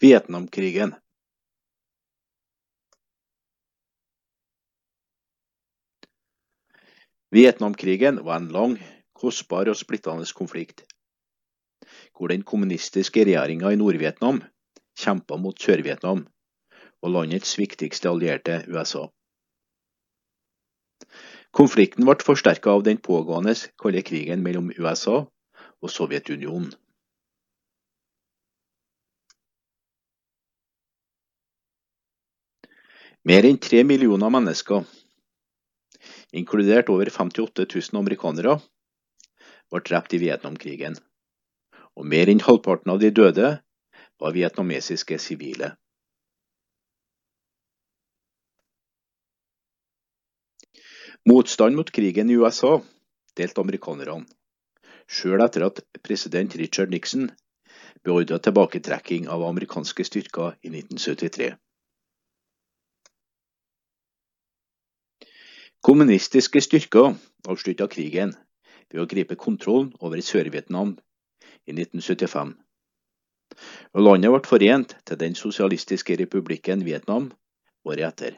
Vietnamkrigen Vietnamkrigen var en lang, kostbar og splittende konflikt, hvor den kommunistiske regjeringa i Nord-Vietnam kjempa mot Sør-Vietnam og landets viktigste allierte, USA. Konflikten ble forsterka av den pågående kalde krigen mellom USA og Sovjetunionen. Mer enn tre millioner mennesker, inkludert over 58 000 amerikanere, ble drept i Vietnamkrigen, og mer enn halvparten av de døde var vietnamesiske sivile. Motstand mot krigen i USA delte amerikanerne, sjøl etter at president Richard Nixon beordra tilbaketrekking av amerikanske styrker i 1973. Kommunistiske styrker avslutta krigen ved å gripe kontrollen over Sør-Vietnam i 1975, og landet ble forent til den sosialistiske republikken Vietnam året etter.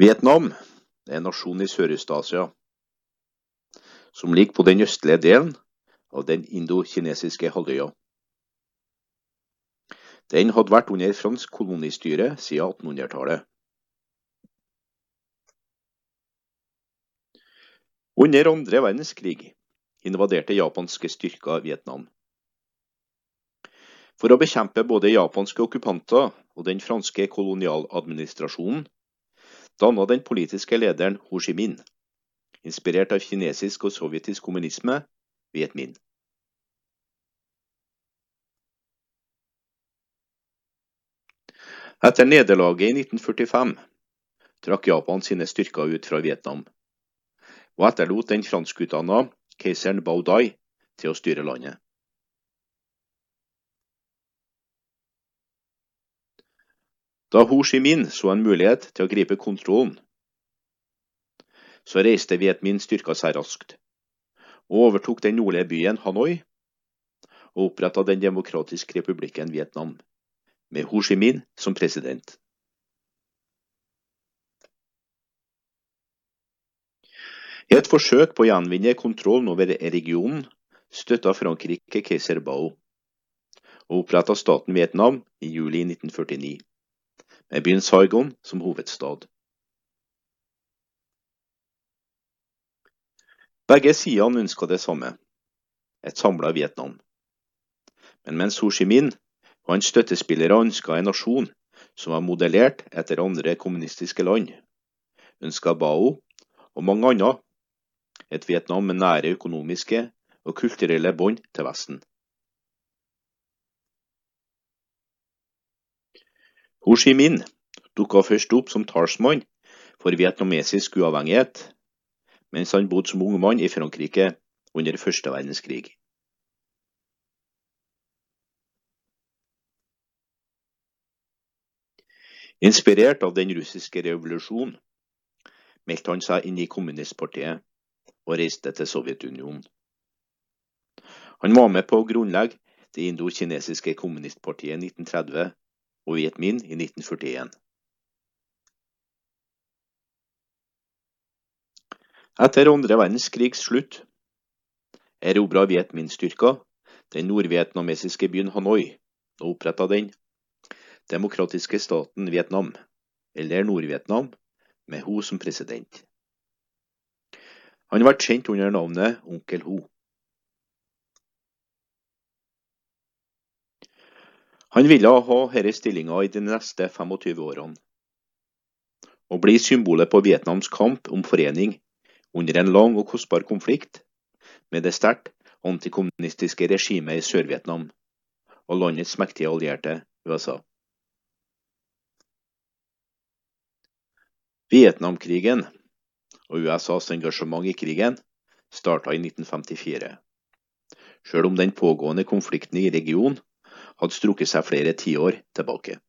Vietnam er en nasjon i Sørøst-Asia som ligger på den østlige delen av den indokinesiske halvøya. Den hadde vært under fransk kolonistyre siden 1800-tallet. Under andre verdenskrig invaderte japanske styrker Vietnam. For å bekjempe både japanske okkupanter og den franske kolonialadministrasjonen danna den politiske lederen Ho Chi Minh, inspirert av kinesisk og sovjetisk kommunisme, Viet Minh. Etter nederlaget i 1945 trakk Japan sine styrker ut fra Vietnam, og etterlot den franskutdanna keiseren Bao Dai til å styre landet. Da Ho Chi Minh så en mulighet til å gripe kontrollen, så reiste Viet Minh styrka seg raskt, og overtok den nordlige byen Hanoi og oppretta den demokratiske republikken Vietnam med Ho Chi Minh som president. I et forsøk på å gjenvinne kontrollen over regionen støtta Frankrike keiser Bao, og oppretta staten Vietnam i juli 1949, med byen Saigon som hovedstad. Begge sidene ønska det samme, et samla Vietnam. Men mens Ho Chi Minh hans støttespillere ønska en nasjon som var modellert etter andre kommunistiske land, ønska Bao og mange andre et Vietnam med nære økonomiske og kulturelle bånd til Vesten. Ho Chi Minh dukka først opp som talsmann for vietnamesisk uavhengighet, mens han bodde som ung mann i Frankrike under første verdenskrig. Inspirert av den russiske revolusjonen meldte han seg inn i kommunistpartiet og reiste til Sovjetunionen. Han var med på å grunnlegge det indokinesiske kommunistpartiet i 1930 og Viet Minh i 1941. Etter andre verdenskrigs slutt erobra Viet Minh-styrker den nordvietnamesiske byen Hanoi og oppretta den demokratiske staten Vietnam, eller Nord-Vietnam, med Ho som president. Han ble kjent under navnet Onkel Ho. Han ville ha denne stillinga i de neste 25 årene, og bli symbolet på Vietnams kamp om forening under en lang og kostbar konflikt med det sterkt antikommunistiske regimet i Sør-Vietnam og landets mektige allierte USA. Vietnamkrigen og USAs engasjement i krigen starta i 1954, sjøl om den pågående konflikten i regionen hadde strukket seg flere tiår tilbake.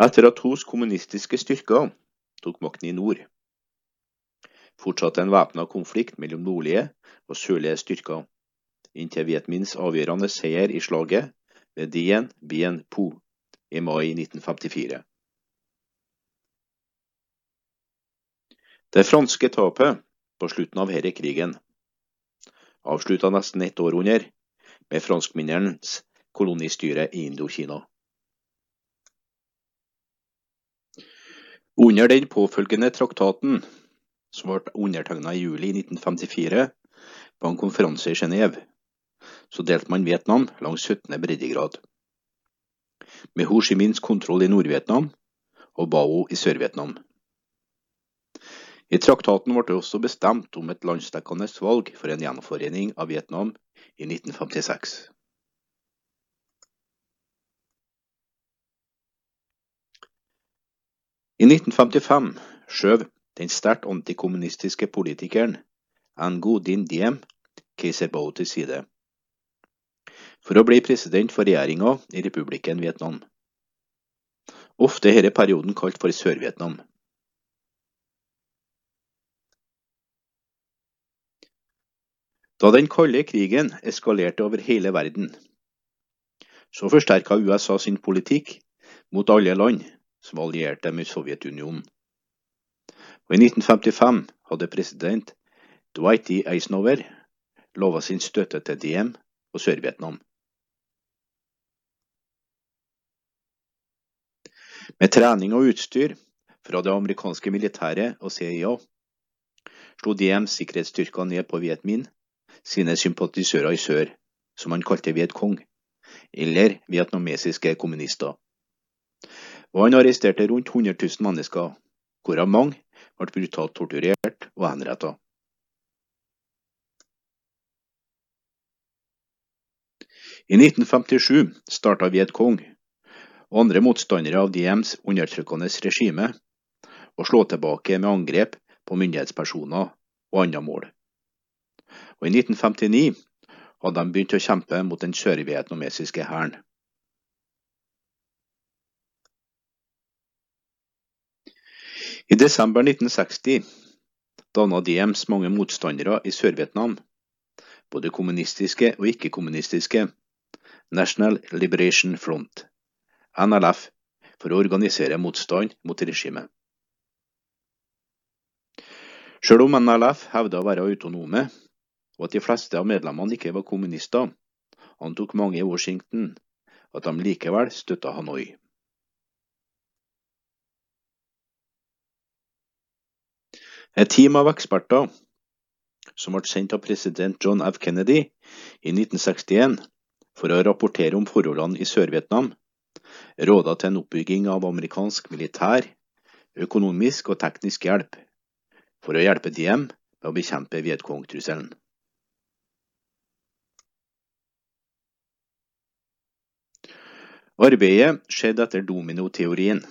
Etter at hos kommunistiske styrker tok makten i nord, fortsatte en væpna konflikt mellom nordlige og sørlige styrker, inntil Viet avgjørende seier i slaget ved Dien Bien Phu i mai 1954. Det franske tapet på slutten av denne krigen avslutta nesten ett århundre med franskmennenes kolonistyre i Indokina. Under den påfølgende traktaten, som ble undertegna i juli 1954 på en konferanse i Genéve, så delte man Vietnam langs 17. breddegrad. Med Ho Chi Minhs kontroll i Nord-Vietnam og Bao i Sør-Vietnam. I traktaten ble det også bestemt om et landsdekkende valg for en gjenforening av Vietnam i 1956. I 1955 skjøv den sterkt antikommunistiske politikeren Ngo Dinh Diem keiser Bao til side, for å bli president for regjeringa i republikken Vietnam, ofte er denne perioden kalt for Sør-Vietnam. Da den kalde krigen eskalerte over hele verden, så forsterka USA sin politikk mot alle land som allierte med Sovjetunionen. Og I 1955 hadde president Dwight D. Eisenhower lova sin støtte til Diem og Sør-Vietnam. Med trening og utstyr fra det amerikanske militæret og CIA slo DM sikkerhetsstyrker ned på Viet Minh sine sympatisører i sør, som han kalte Viet Cong, eller vietnamesiske kommunister og han arresterte rundt 100 000 mennesker, hvorav mange ble brutalt torturert og henrettet. I 1957 starta Viet Cong og andre motstandere av Diems undertrykkende regime og slå tilbake med angrep på myndighetspersoner og andre mål. Og I 1959 hadde de begynt å kjempe mot den sørvietnamesiske hæren. I desember 1960 danna Diems mange motstandere i Sør-Vietnam, både kommunistiske og ikke-kommunistiske, National Liberation Front, NLF, for å organisere motstand mot regimet. Selv om NLF hevda å være autonome, og at de fleste av medlemmene ikke var kommunister, antok mange i Washington at de likevel støtta Hanoi. Et team av eksperter som ble sendt av president John F. Kennedy i 1961 for å rapportere om forholdene i Sør-Vietnam, råda til en oppbygging av amerikansk militær, økonomisk og teknisk hjelp for å hjelpe Diem med å bekjempe Vietcong-trusselen. Arbeidet skjedde etter dominoteorien,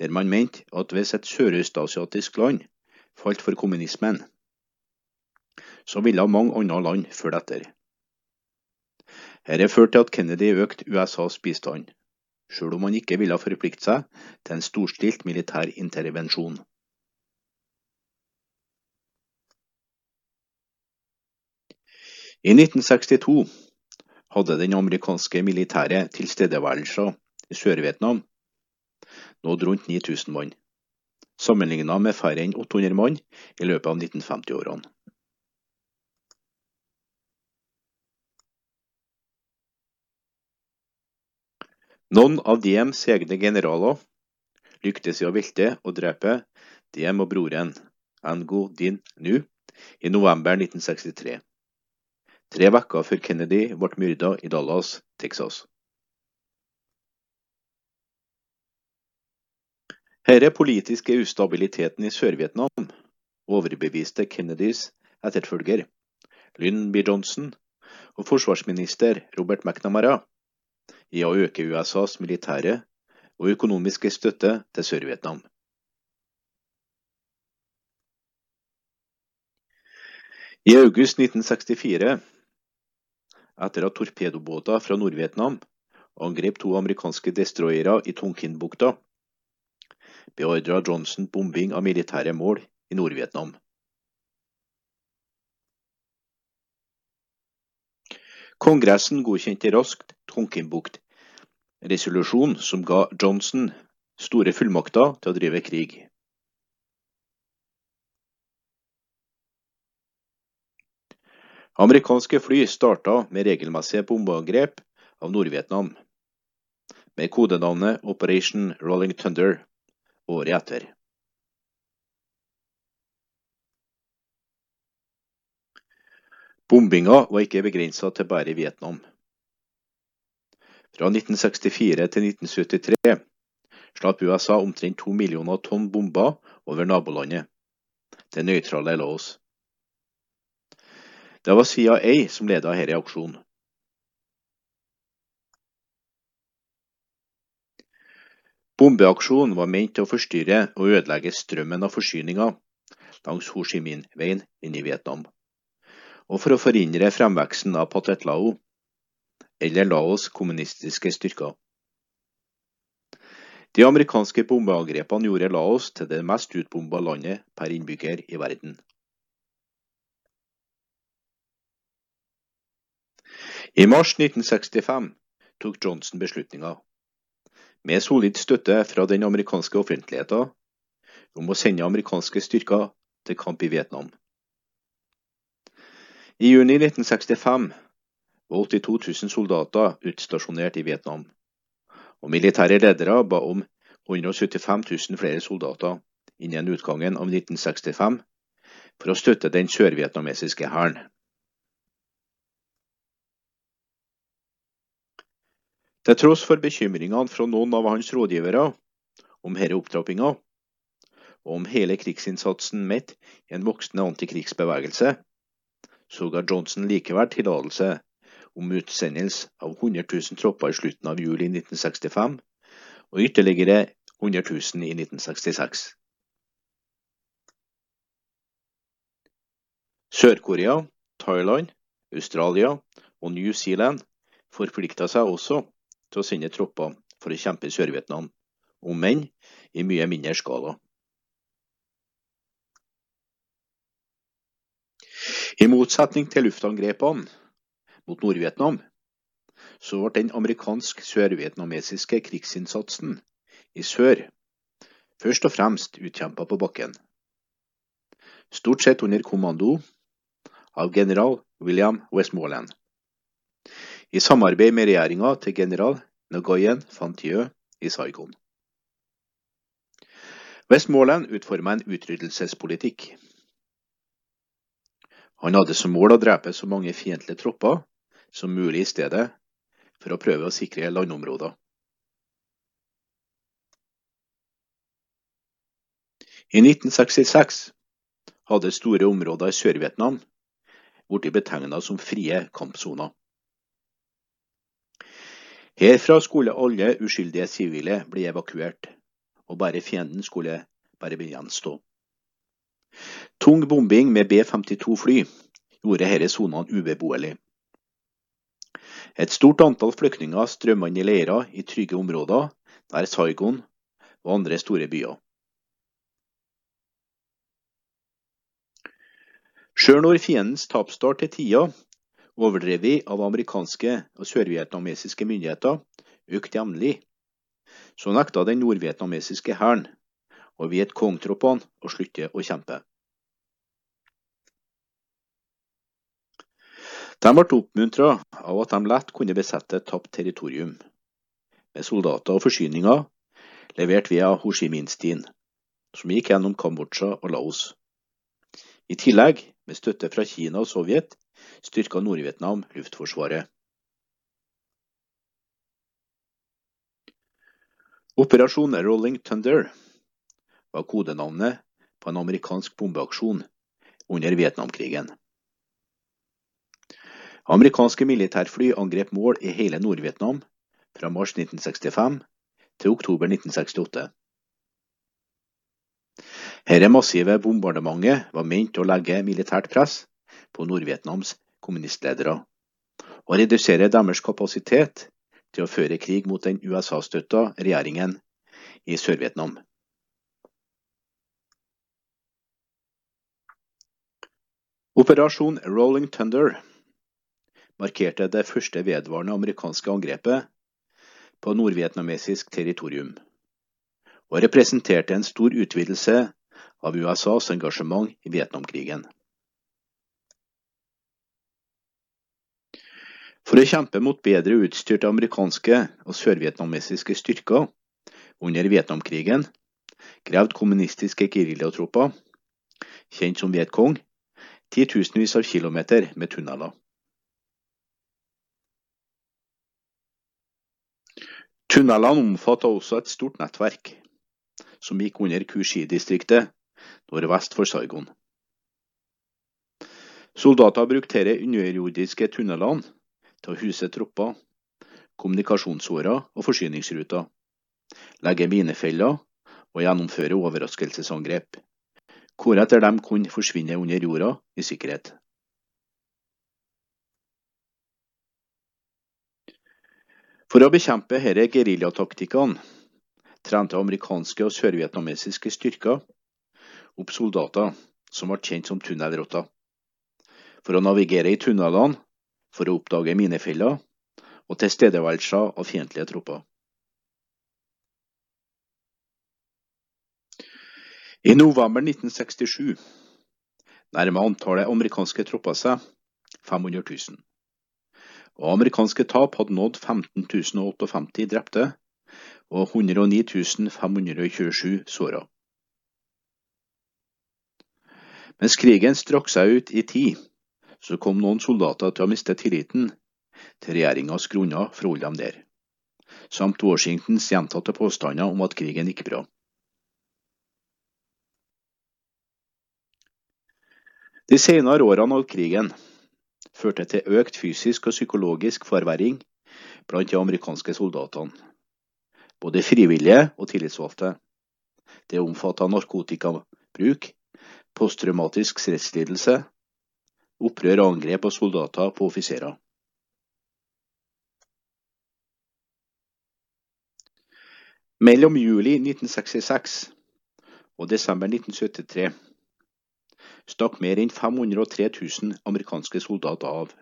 der man mente at hvis et sørøstasiatisk land falt for kommunismen, så ville mange andre land følge etter. Dette førte til at Kennedy økte USAs bistand, selv om han ikke ville forplikte seg til en storstilt militær intervensjon. I 1962 hadde den amerikanske militære tilstedeværelsen i Sør-Vietnam nådd rundt 9000 mann sammenlignet med færre enn 800 mann i løpet av 1950-årene. Noen av Diems egne generaler lyktes i å velte og drepe Diem og broren Ango Din Nu i november 1963, tre uker før Kennedy ble myrda i Dallas, Texas. Denne politiske ustabiliteten i Sør-Vietnam overbeviste Kennedys etterfølger, Lynn B. Johnson, og forsvarsminister Robert McNamara i å øke USAs militære og økonomiske støtte til Sør-Vietnam. I august 1964, etter at torpedobåter fra Nord-Vietnam angrep to amerikanske destroyere i Tonkin-bukta, beordra Johnson bombing av militære mål i Nord-Vietnam. Kongressen godkjente raskt Tonkinbukt-resolusjon som ga Johnson store fullmakter til å drive krig. Amerikanske fly starta med regelmessige bombeangrep av Nord-Vietnam, med kodenavnet Operation Rolling Thunder året etter. Bombinga var ikke begrensa til bare Vietnam. Fra 1964 til 1973 slapp USA omtrent to millioner tonn bomber over nabolandet, det nøytrale Laos. Det var CIA som leda denne aksjonen. Bombeaksjonen var ment til å forstyrre og ødelegge strømmen av forsyninger langs Ho Chi Minh-veien inn i Vietnam, og for å forhindre fremveksten av Pathet Lao, eller Laos kommunistiske styrker. De amerikanske bombeangrepene gjorde Laos til det mest utbomba landet per innbygger i verden. I mars 1965 tok Johnson beslutninga, med solid støtte fra den amerikanske offentligheten, om å sende amerikanske styrker til kamp i Vietnam. I juni 1965 var 82 000 soldater utstasjonert i Vietnam, og militære ledere ba om 175 000 flere soldater innen utgangen av 1965 for å støtte den sørvietnamesiske hæren. Til tross for bekymringene fra noen av hans rådgivere om denne opptrappinga, og om hele krigsinnsatsen midt i en voksende antikrigsbevegelse, så ga Johnson likevel tillatelse om utsendelse av 100 000 tropper i slutten av juli 1965, og ytterligere 100 000 i 1966. Sør-Korea, Thailand, Australia og New Zealand forplikta seg også til å sende tropper for å kjempe i Sør-Vietnam, om enn i mye mindre skala. I motsetning til luftangrepene mot Nord-Vietnam, så ble den amerikansk-sørvietnamesiske krigsinnsatsen i sør først og fremst utkjempa på bakken. Stort sett under kommando av general William Westmoreland i samarbeid med regjeringa til general Nguyen Van Thieu i Saigon. Westmoreland utforma en utryddelsespolitikk. Han hadde som mål å drepe så mange fiendtlige tropper som mulig i stedet, for å prøve å sikre landområder. I 1966 hadde store områder i Sør-Vietnam blitt betegna som frie kampsoner. Herfra skulle alle uskyldige sivile bli evakuert, og bare fienden skulle bare gjenstå. Tung bombing med B-52-fly gjorde disse sonene ubeboelige. Et stort antall flyktninger strømmet inn i leirer i trygge områder nær Saigon og andre store byer. Sjøl når fiendens tapsstart til tida overdrevet av amerikanske og sørvietnamesiske myndigheter, økte jevnlig, så nekta den nordvietnamesiske hæren og vi er et kongtroppene og slutter å kjempe. De ble oppmuntra av at de lett kunne besette tapt territorium, med soldater og forsyninger levert via Ho Chi Minh-stien, som gikk gjennom Kambodsja og Laos. I tillegg, med støtte fra Kina og Sovjet, styrka Nord-Vietnam luftforsvaret. Operasjon Rolling Thunder var kodenavnet på en amerikansk bombeaksjon under Vietnamkrigen. Amerikanske militærfly angrep mål i hele Nord-Vietnam fra mars 1965 til oktober 1968. Dette massive bombardementet var ment å legge militært press på Nord-Vietnams kommunistledere, og redusere deres kapasitet til å føre krig mot den USA-støtta regjeringen i Sør-Vietnam. Operasjon Rolling Thunder markerte det første vedvarende amerikanske angrepet på nordvietnamesisk territorium, og representerte en stor utvidelse av USAs engasjement i Vietnamkrigen. For å kjempe mot bedre utstyrte amerikanske og sørvietnamesiske styrker under Vietnamkrigen krevde kommunistiske geriljatroper, kjent som Vietcong, titusenvis av kilometer med tunneler. Tunnelene omfattet også et stort nettverk, som gikk under Kushi-distriktet nordvest for Saigon. Soldater brukte disse underjordiske tunnelene til å huse tropper, kommunikasjonsårer og forsyningsruter, legge minefeller og gjennomføre overraskelsesangrep, hvoretter de kunne forsvinne under jorda i sikkerhet. For å bekjempe disse geriljataktikkene trente amerikanske og sørvietnamesiske styrker opp soldater som ble kjent som tunnelrotter, for å navigere i tunnelene for å oppdage minefeller og tilstedeværelser av fiendtlige tropper. I november 1967 nærmer antallet amerikanske tropper seg 500 000, og amerikanske tap hadde nådd 15 058 drepte og 109 527 såra. Mens krigen strakk seg ut i tid, så kom noen soldater til å miste tilliten til regjeringas grunner for å holde dem der, samt Washingtons gjentatte påstander om at krigen gikk bra. De senere årene av krigen førte til økt fysisk og psykologisk forverring blant de amerikanske soldatene, både frivillige og tillitsvalgte. Det omfattet narkotikabruk, posttraumatisk stresslidelse, opprør og angrep av soldater på offiserer. Mellom juli 1966 og desember 1973 stakk mer enn 503 000 amerikanske soldater av,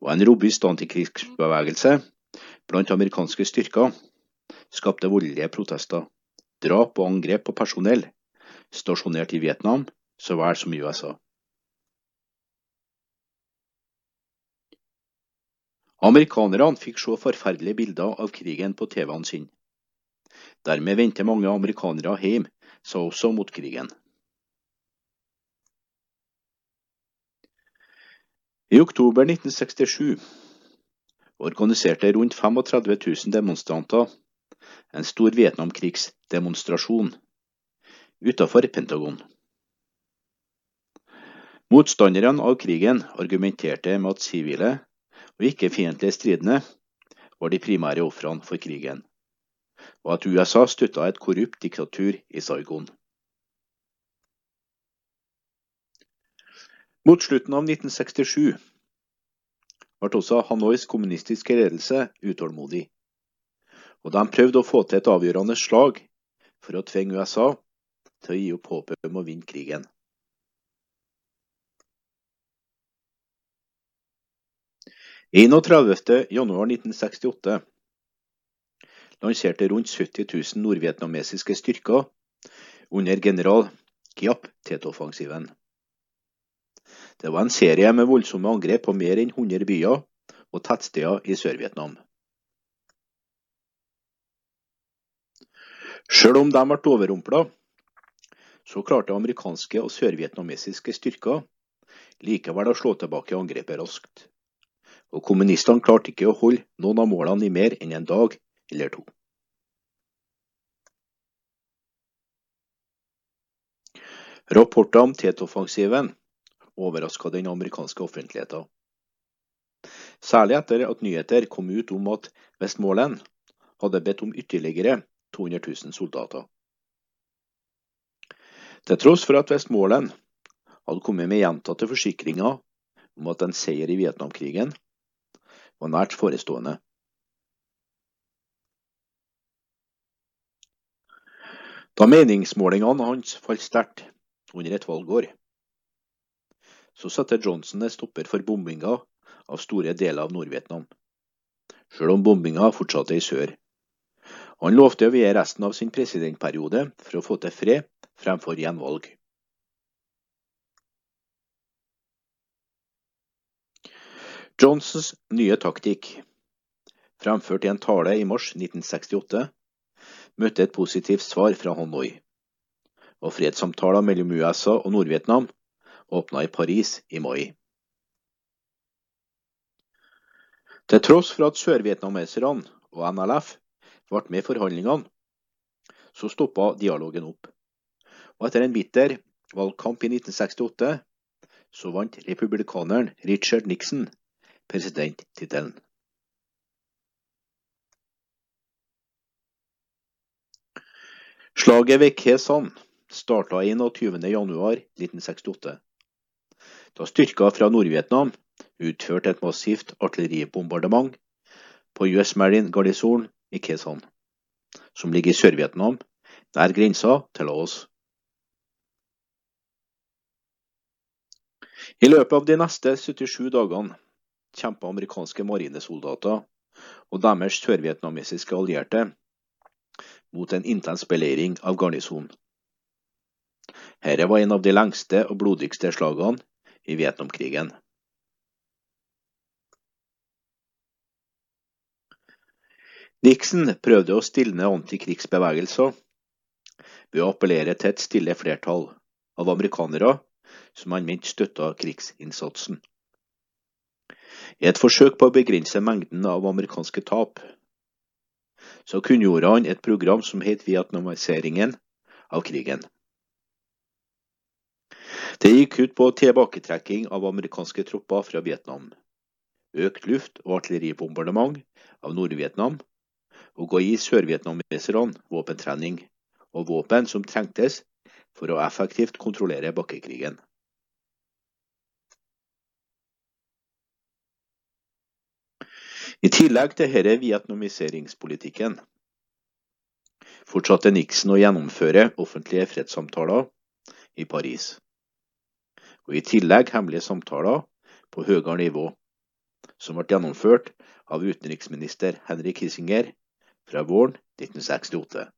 og en robust antikrigsbevegelse blant amerikanske styrker skapte voldelige protester, drap og angrep på personell stasjonert i Vietnam så vel som i USA. Amerikanerne fikk se forferdelige bilder av krigen på TV-en sin. Dermed vendte mange amerikanere hjem, sa også mot krigen. I oktober 1967 organiserte rundt 35 000 demonstranter en stor Vietnamkrigsdemonstrasjon utenfor Pentagon. Motstanderne av krigen argumenterte med at sivile og ikke-fiendtlige stridende var de primære ofrene for krigen, og at USA støtta et korrupt diktatur i Saigon. Mot slutten av 1967 ble også Hanois kommunistiske ledelse utålmodig, og de prøvde å få til et avgjørende slag for å tvinge USA til å gi opp håpet om å vinne krigen. Den 31. januar 1968 lanserte rundt 70 000 nordvietnamesiske styrker under general Giap Tet-offensiven. Det var en serie med voldsomme angrep på mer enn 100 byer og tettsteder i Sør-Vietnam. Selv om de ble overrumpla, så klarte amerikanske og sørvietnamesiske styrker likevel å slå tilbake angrepet raskt. Og kommunistene klarte ikke å holde noen av målene i mer enn en dag eller to. Rapporter om Tet-offensiven overraska den amerikanske offentligheten. Særlig etter at nyheter kom ut om at Westmoreland hadde bedt om ytterligere 200 000 soldater. Til tross for at Westmoreland hadde kommet med gjentatte forsikringer om at en seier i Vietnamkrigen var nært forestående. Da meningsmålingene hans falt sterkt under et valgår, så satte Johnson en stopper for bombinga av store deler av Nord-Vietnam, selv om bombinga fortsatte i sør. Han lovte å vie resten av sin presidentperiode for å få til fred fremfor gjenvalg. Johnsons nye taktikk, fremført i en tale i mars 1968, møtte et positivt svar fra Hanoi, og fredssamtaler mellom USA og Nord-Vietnam åpna i Paris i mai. Til tross for at sørvietnameserne og NLF ble med i forhandlingene, så stoppa dialogen opp. Og etter en bitter valgkamp i 1968, så vant republikaneren Richard Nixon presidenttittelen. Slaget ved Kesan starta 21.1.1968, da styrker fra Nord-Vietnam utførte et massivt artilleribombardement på US Marine Garnison i Kesan, som ligger i Sør-Vietnam, nær grensa til Laos. I løpet av de neste 77 dagene kjempet amerikanske marinesoldater og deres sørvietnamesiske allierte mot en intens beleiring av garnisonen. Dette var en av de lengste og blodigste slagene i Vietnamkrigen. Nixon prøvde å stilne antikrigsbevegelser ved å appellere til et stille flertall av amerikanere som han mente støtta krigsinnsatsen. I et forsøk på å begrense mengden av amerikanske tap, så kunngjorde han et program som het vietnamiseringen av krigen. Det gikk ut på tilbaketrekking av amerikanske tropper fra Vietnam, økt luft- og artilleribombardement av Nord-Vietnam og å gi sørvietnameserne våpentrening og våpen som trengtes for å effektivt kontrollere bakkekrigen. I tillegg til denne vietnamiseringspolitikken fortsatte Nixon å gjennomføre offentlige fredssamtaler i Paris, og i tillegg hemmelige samtaler på høyere nivå, som ble gjennomført av utenriksminister Henry Kissinger fra våren 1968.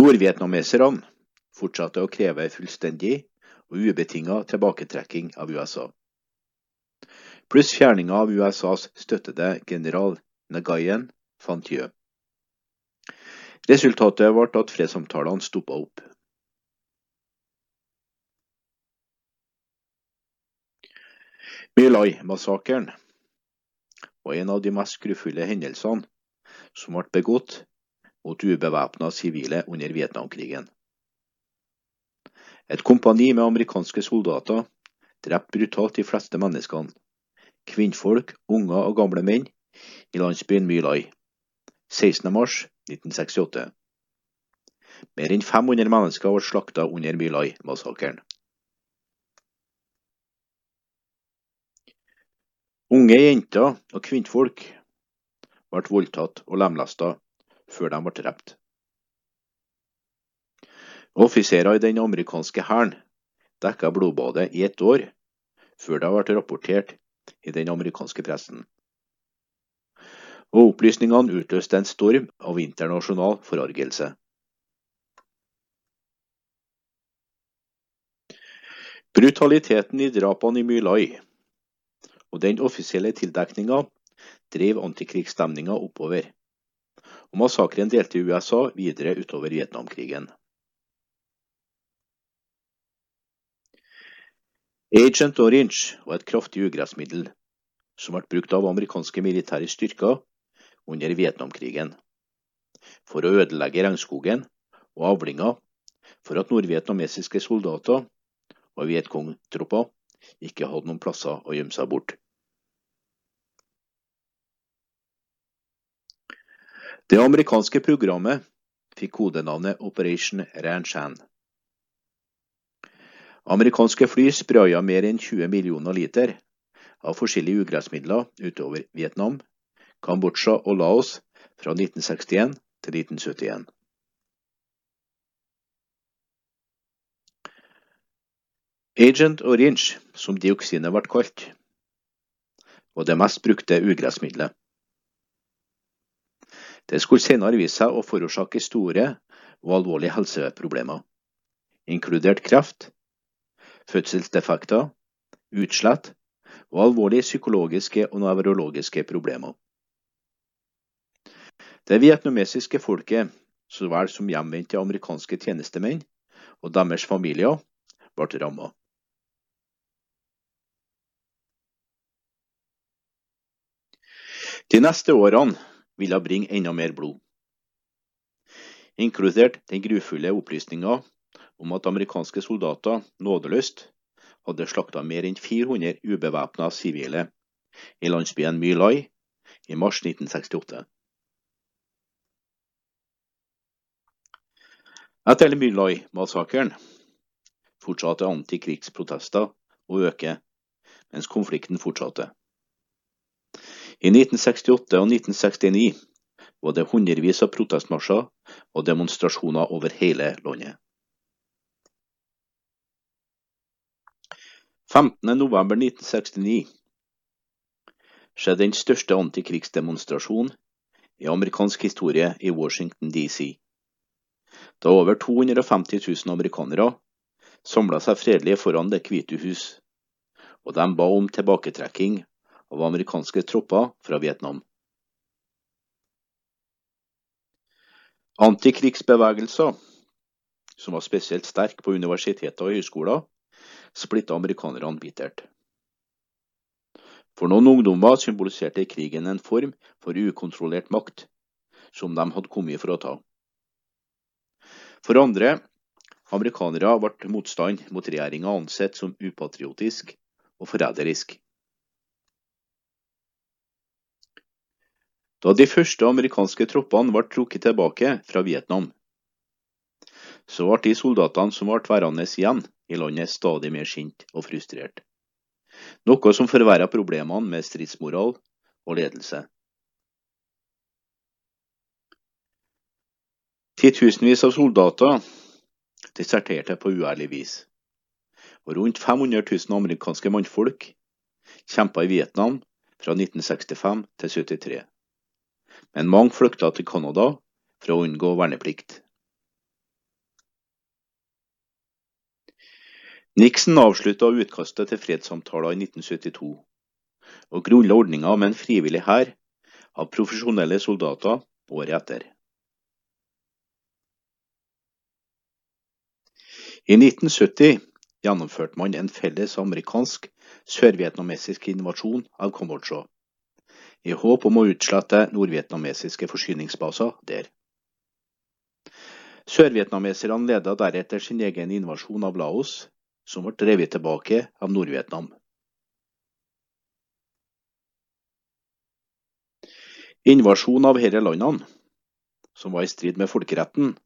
Nordvietnameserne fortsatte å kreve fullstendig og ubetinga tilbaketrekking av USA, pluss fjerninga av USAs støttede general Nagayen Fantieu. Resultatet ble at fredssamtalene stoppa opp. Mylai-massakren var en av de mest grufulle hendelsene som ble begått mot ubevæpna sivile under Vietnamkrigen. Et kompani med amerikanske soldater drepte brutalt de fleste menneskene, kvinnfolk, unger og gamle menn, i landsbyen My Lai 16.3.1968. Mer enn 500 mennesker ble slakta under My Lai-massakren. Unge jenter og kvinnfolk ble voldtatt og lemlesta før de ble drept. Offiserer i den amerikanske hæren dekka blodbadet i ett år, før det ble rapportert i den amerikanske pressen. Og opplysningene utløste en storm av internasjonal forargelse. Brutaliteten i drapene i My Lai og den offisielle tildekninga drev antikrigsstemninga oppover, og massakren delte USA videre utover Vietnamkrigen. Agent Orange var et kraftig ugressmiddel som ble brukt av amerikanske militære styrker under Vietnamkrigen for å ødelegge regnskogen og avlinger for at nordvietnamesiske soldater og Vietcong-tropper ikke hadde noen plasser å gjemme seg bort. Det amerikanske programmet fikk kodenavnet Operation Ranchan. Amerikanske fly spraya mer enn 20 millioner liter av forskjellige ugressmidler utover Vietnam, Kambodsja og Laos fra 1961 til 1971. Agent Orange, som dioksinet ble kalt, var det mest brukte ugressmiddelet. Det skulle senere vise seg å forårsake store og alvorlige helseproblemer, inkludert kreft, fødselsdefekter, utslett og alvorlige psykologiske og nevrologiske problemer. Det vietnamesiske folket, så vel som hjemvendte amerikanske tjenestemenn og deres familier, ble rammet. De neste årene ville bringe enda mer blod, inkludert den grufulle opplysninga om at amerikanske soldater nådeløst hadde slakta mer enn 400 ubevæpna sivile i landsbyen My i mars 1968. Etter My Lai-massakren fortsatte antikrigsprotester å øke, mens konflikten fortsatte. I 1968 og 1969 var det hundrevis av protestmarsjer og demonstrasjoner over hele landet. 15.11.1969 skjedde den største antikrigsdemonstrasjonen i amerikansk historie i Washington DC. Da over 250 000 amerikanere samla seg fredelig foran Det hvite hus, og de ba om tilbaketrekking av amerikanske tropper fra Vietnam. Antikrigsbevegelser, som var spesielt sterke på universiteter og høyskoler, splitta amerikanerne bittert. For noen ungdommer symboliserte krigen en form for ukontrollert makt, som de hadde kommet for å ta. For andre amerikanere ble motstand mot regjeringa ansett som upatriotisk og forræderisk. da de første amerikanske troppene ble trukket tilbake fra Vietnam. Så ble de soldatene som ble værende igjen i landet stadig mer sint og frustrert, noe som forverret problemene med stridsmoral og ledelse. Titusenvis av soldater deserterte på uærlig vis, og rundt 500 000 amerikanske mannfolk kjempa i Vietnam fra 1965 til 1973 men mange flykta til Canada for å unngå verneplikt. Nixon avslutta utkastet til fredssamtaler i 1972, og grunnla ordninga med en frivillig hær av profesjonelle soldater året etter. I 1970 gjennomførte man en felles amerikansk sørvietnamesisk invasjon av Kambodsja i håp om å utslette nordvietnamesiske forsyningsbaser der. Sørvietnameserne ledet deretter sin egen invasjon av Laos, som ble drevet tilbake av Nord-Vietnam. Invasjonen av disse landene, som var i strid med folkeretten,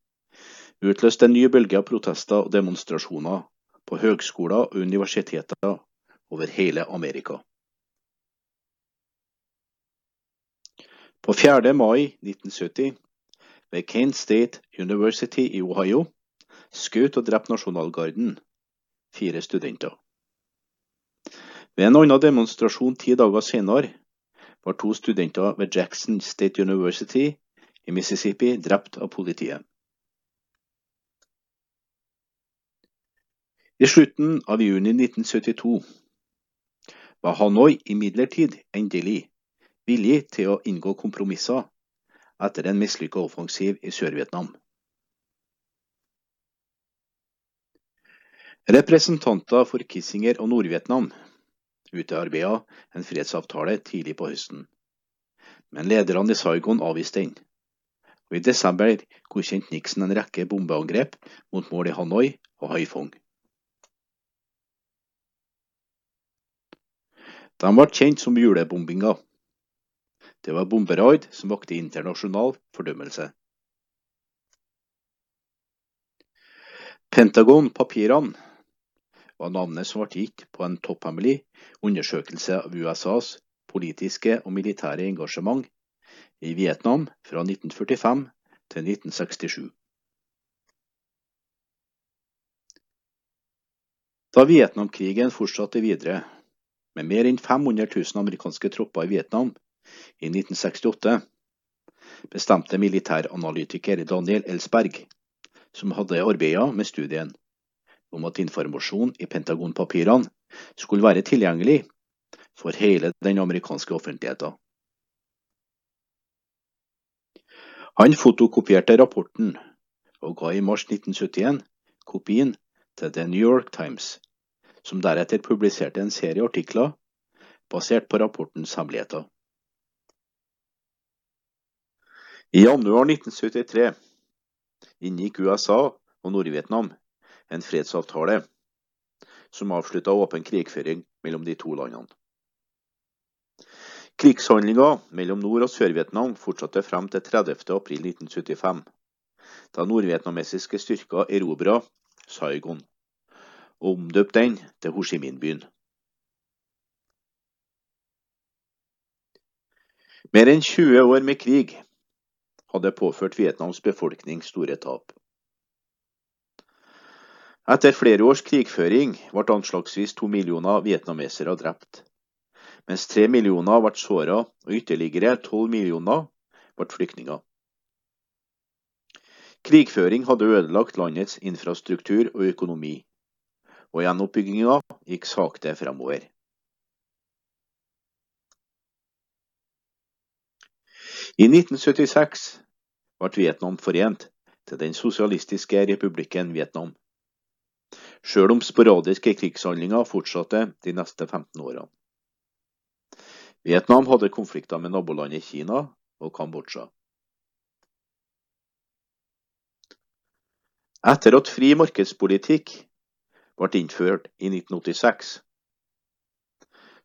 utløste en ny bølge av protester og demonstrasjoner på høgskoler og universiteter over hele Amerika. På 4. mai 1970 ved Kane State University i Ohio skjøt og drepte Nasjonalgarden fire studenter. Ved en annen demonstrasjon ti dager senere var to studenter ved Jackson State University i Mississippi drept av politiet. I slutten av juni 1972 var Hanoi imidlertid endelig villig til å inngå kompromisser etter en mislykka offensiv i Sør-Vietnam. Representanter for Kissinger og Nord-Vietnam utarbeida en fredsavtale tidlig på høsten, men lederne i Saigon avviste den. Og I desember godkjente Nixon en rekke bombeangrep mot mål i Hanoi og Haiphong. De ble kjent som julebombinga. Det var bomberaid som vakte internasjonal fordømmelse. Pentagon-papirene var navnet som ble gitt på en topphemmelig undersøkelse av USAs politiske og militære engasjement i Vietnam fra 1945 til 1967. Da Vietnamkrigen fortsatte videre, med mer enn 500 000 amerikanske tropper i Vietnam i 1968, bestemte militæranalytiker Daniel Elsberg, som hadde arbeidet med studien, om at informasjon i Pentagon-papirene skulle være tilgjengelig for hele den amerikanske offentligheten. Han fotokopierte rapporten og ga i mars 1971 kopien til The New York Times, som deretter publiserte en serie artikler basert på rapportens hemmeligheter. I januar 1973 inngikk USA og Nord-Vietnam en fredsavtale som avslutta åpen krigføring mellom de to landene. Krigshandlinga mellom Nord- og Sør-Vietnam fortsatte frem til 30. april 1975, da nordvietnamesiske styrker erobra Saigon og omdøpte den til Ho Chi Minh-byen. Mer enn 20 år med krig hadde påført Vietnams befolkning store tap. Etter flere års krigføring ble anslagsvis to millioner vietnamesere drept, mens tre millioner ble såret og ytterligere tolv millioner ble flyktninger. Krigføring hadde ødelagt landets infrastruktur og økonomi, og gjenoppbygginga gikk sakte fremover. I 1976 ble Vietnam forent til den sosialistiske republikken Vietnam, sjøl om sporadiske krigshandlinger fortsatte de neste 15 årene. Vietnam hadde konflikter med nabolandet Kina og Kambodsja. Etter at fri markedspolitikk ble innført i 1986,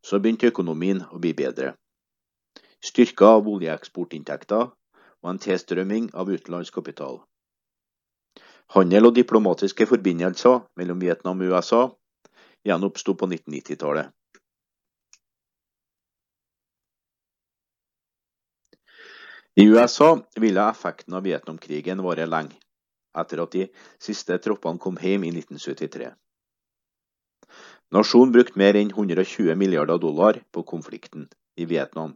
så begynte økonomien å bli bedre. Styrka av oljeeksportinntekter og en tilstrømming av utenlandsk kapital. Handel og diplomatiske forbindelser mellom Vietnam og USA gjenoppsto på 1990-tallet. I USA ville effekten av Vietnamkrigen vare lenge etter at de siste troppene kom hjem i 1973. Nasjonen brukte mer enn 120 milliarder dollar på konflikten i Vietnam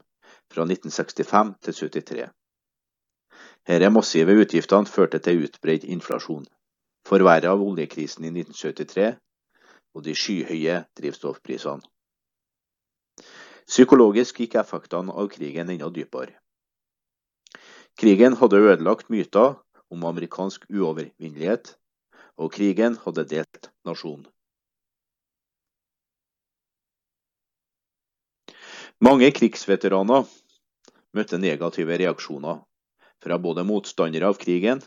fra 1965 til 1973. Disse massive utgiftene førte til utbredt inflasjon, forverret av oljekrisen i 1973 og de skyhøye drivstoffprisene. Psykologisk gikk effektene av krigen enda dypere. Krigen hadde ødelagt myter om amerikansk uovervinnelighet, og krigen hadde delt nasjonen. Mange krigsveteraner møtte negative reaksjoner fra både motstandere av krigen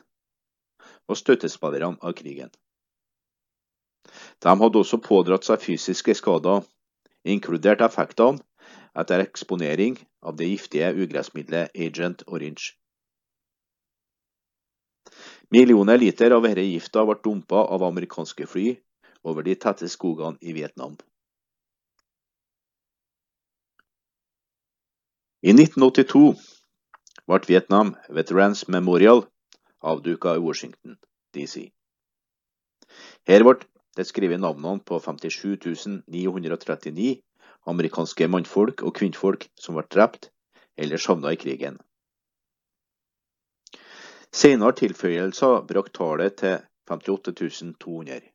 og støttespillerne av krigen. De hadde også pådratt seg fysiske skader, inkludert effektene etter eksponering av det giftige ugressmiddelet Agent Orange. Millioner liter av denne gifta ble dumpa av amerikanske fly over de tette skogene i Vietnam. I 1982 ble Vietnam Veterans Memorial avduka i Washington DC. Her ble det skrevet navnene på 57 939 amerikanske mannfolk og kvinnfolk som ble drept eller savna i krigen. Senere tilføyelser brakte tallet til 58 200.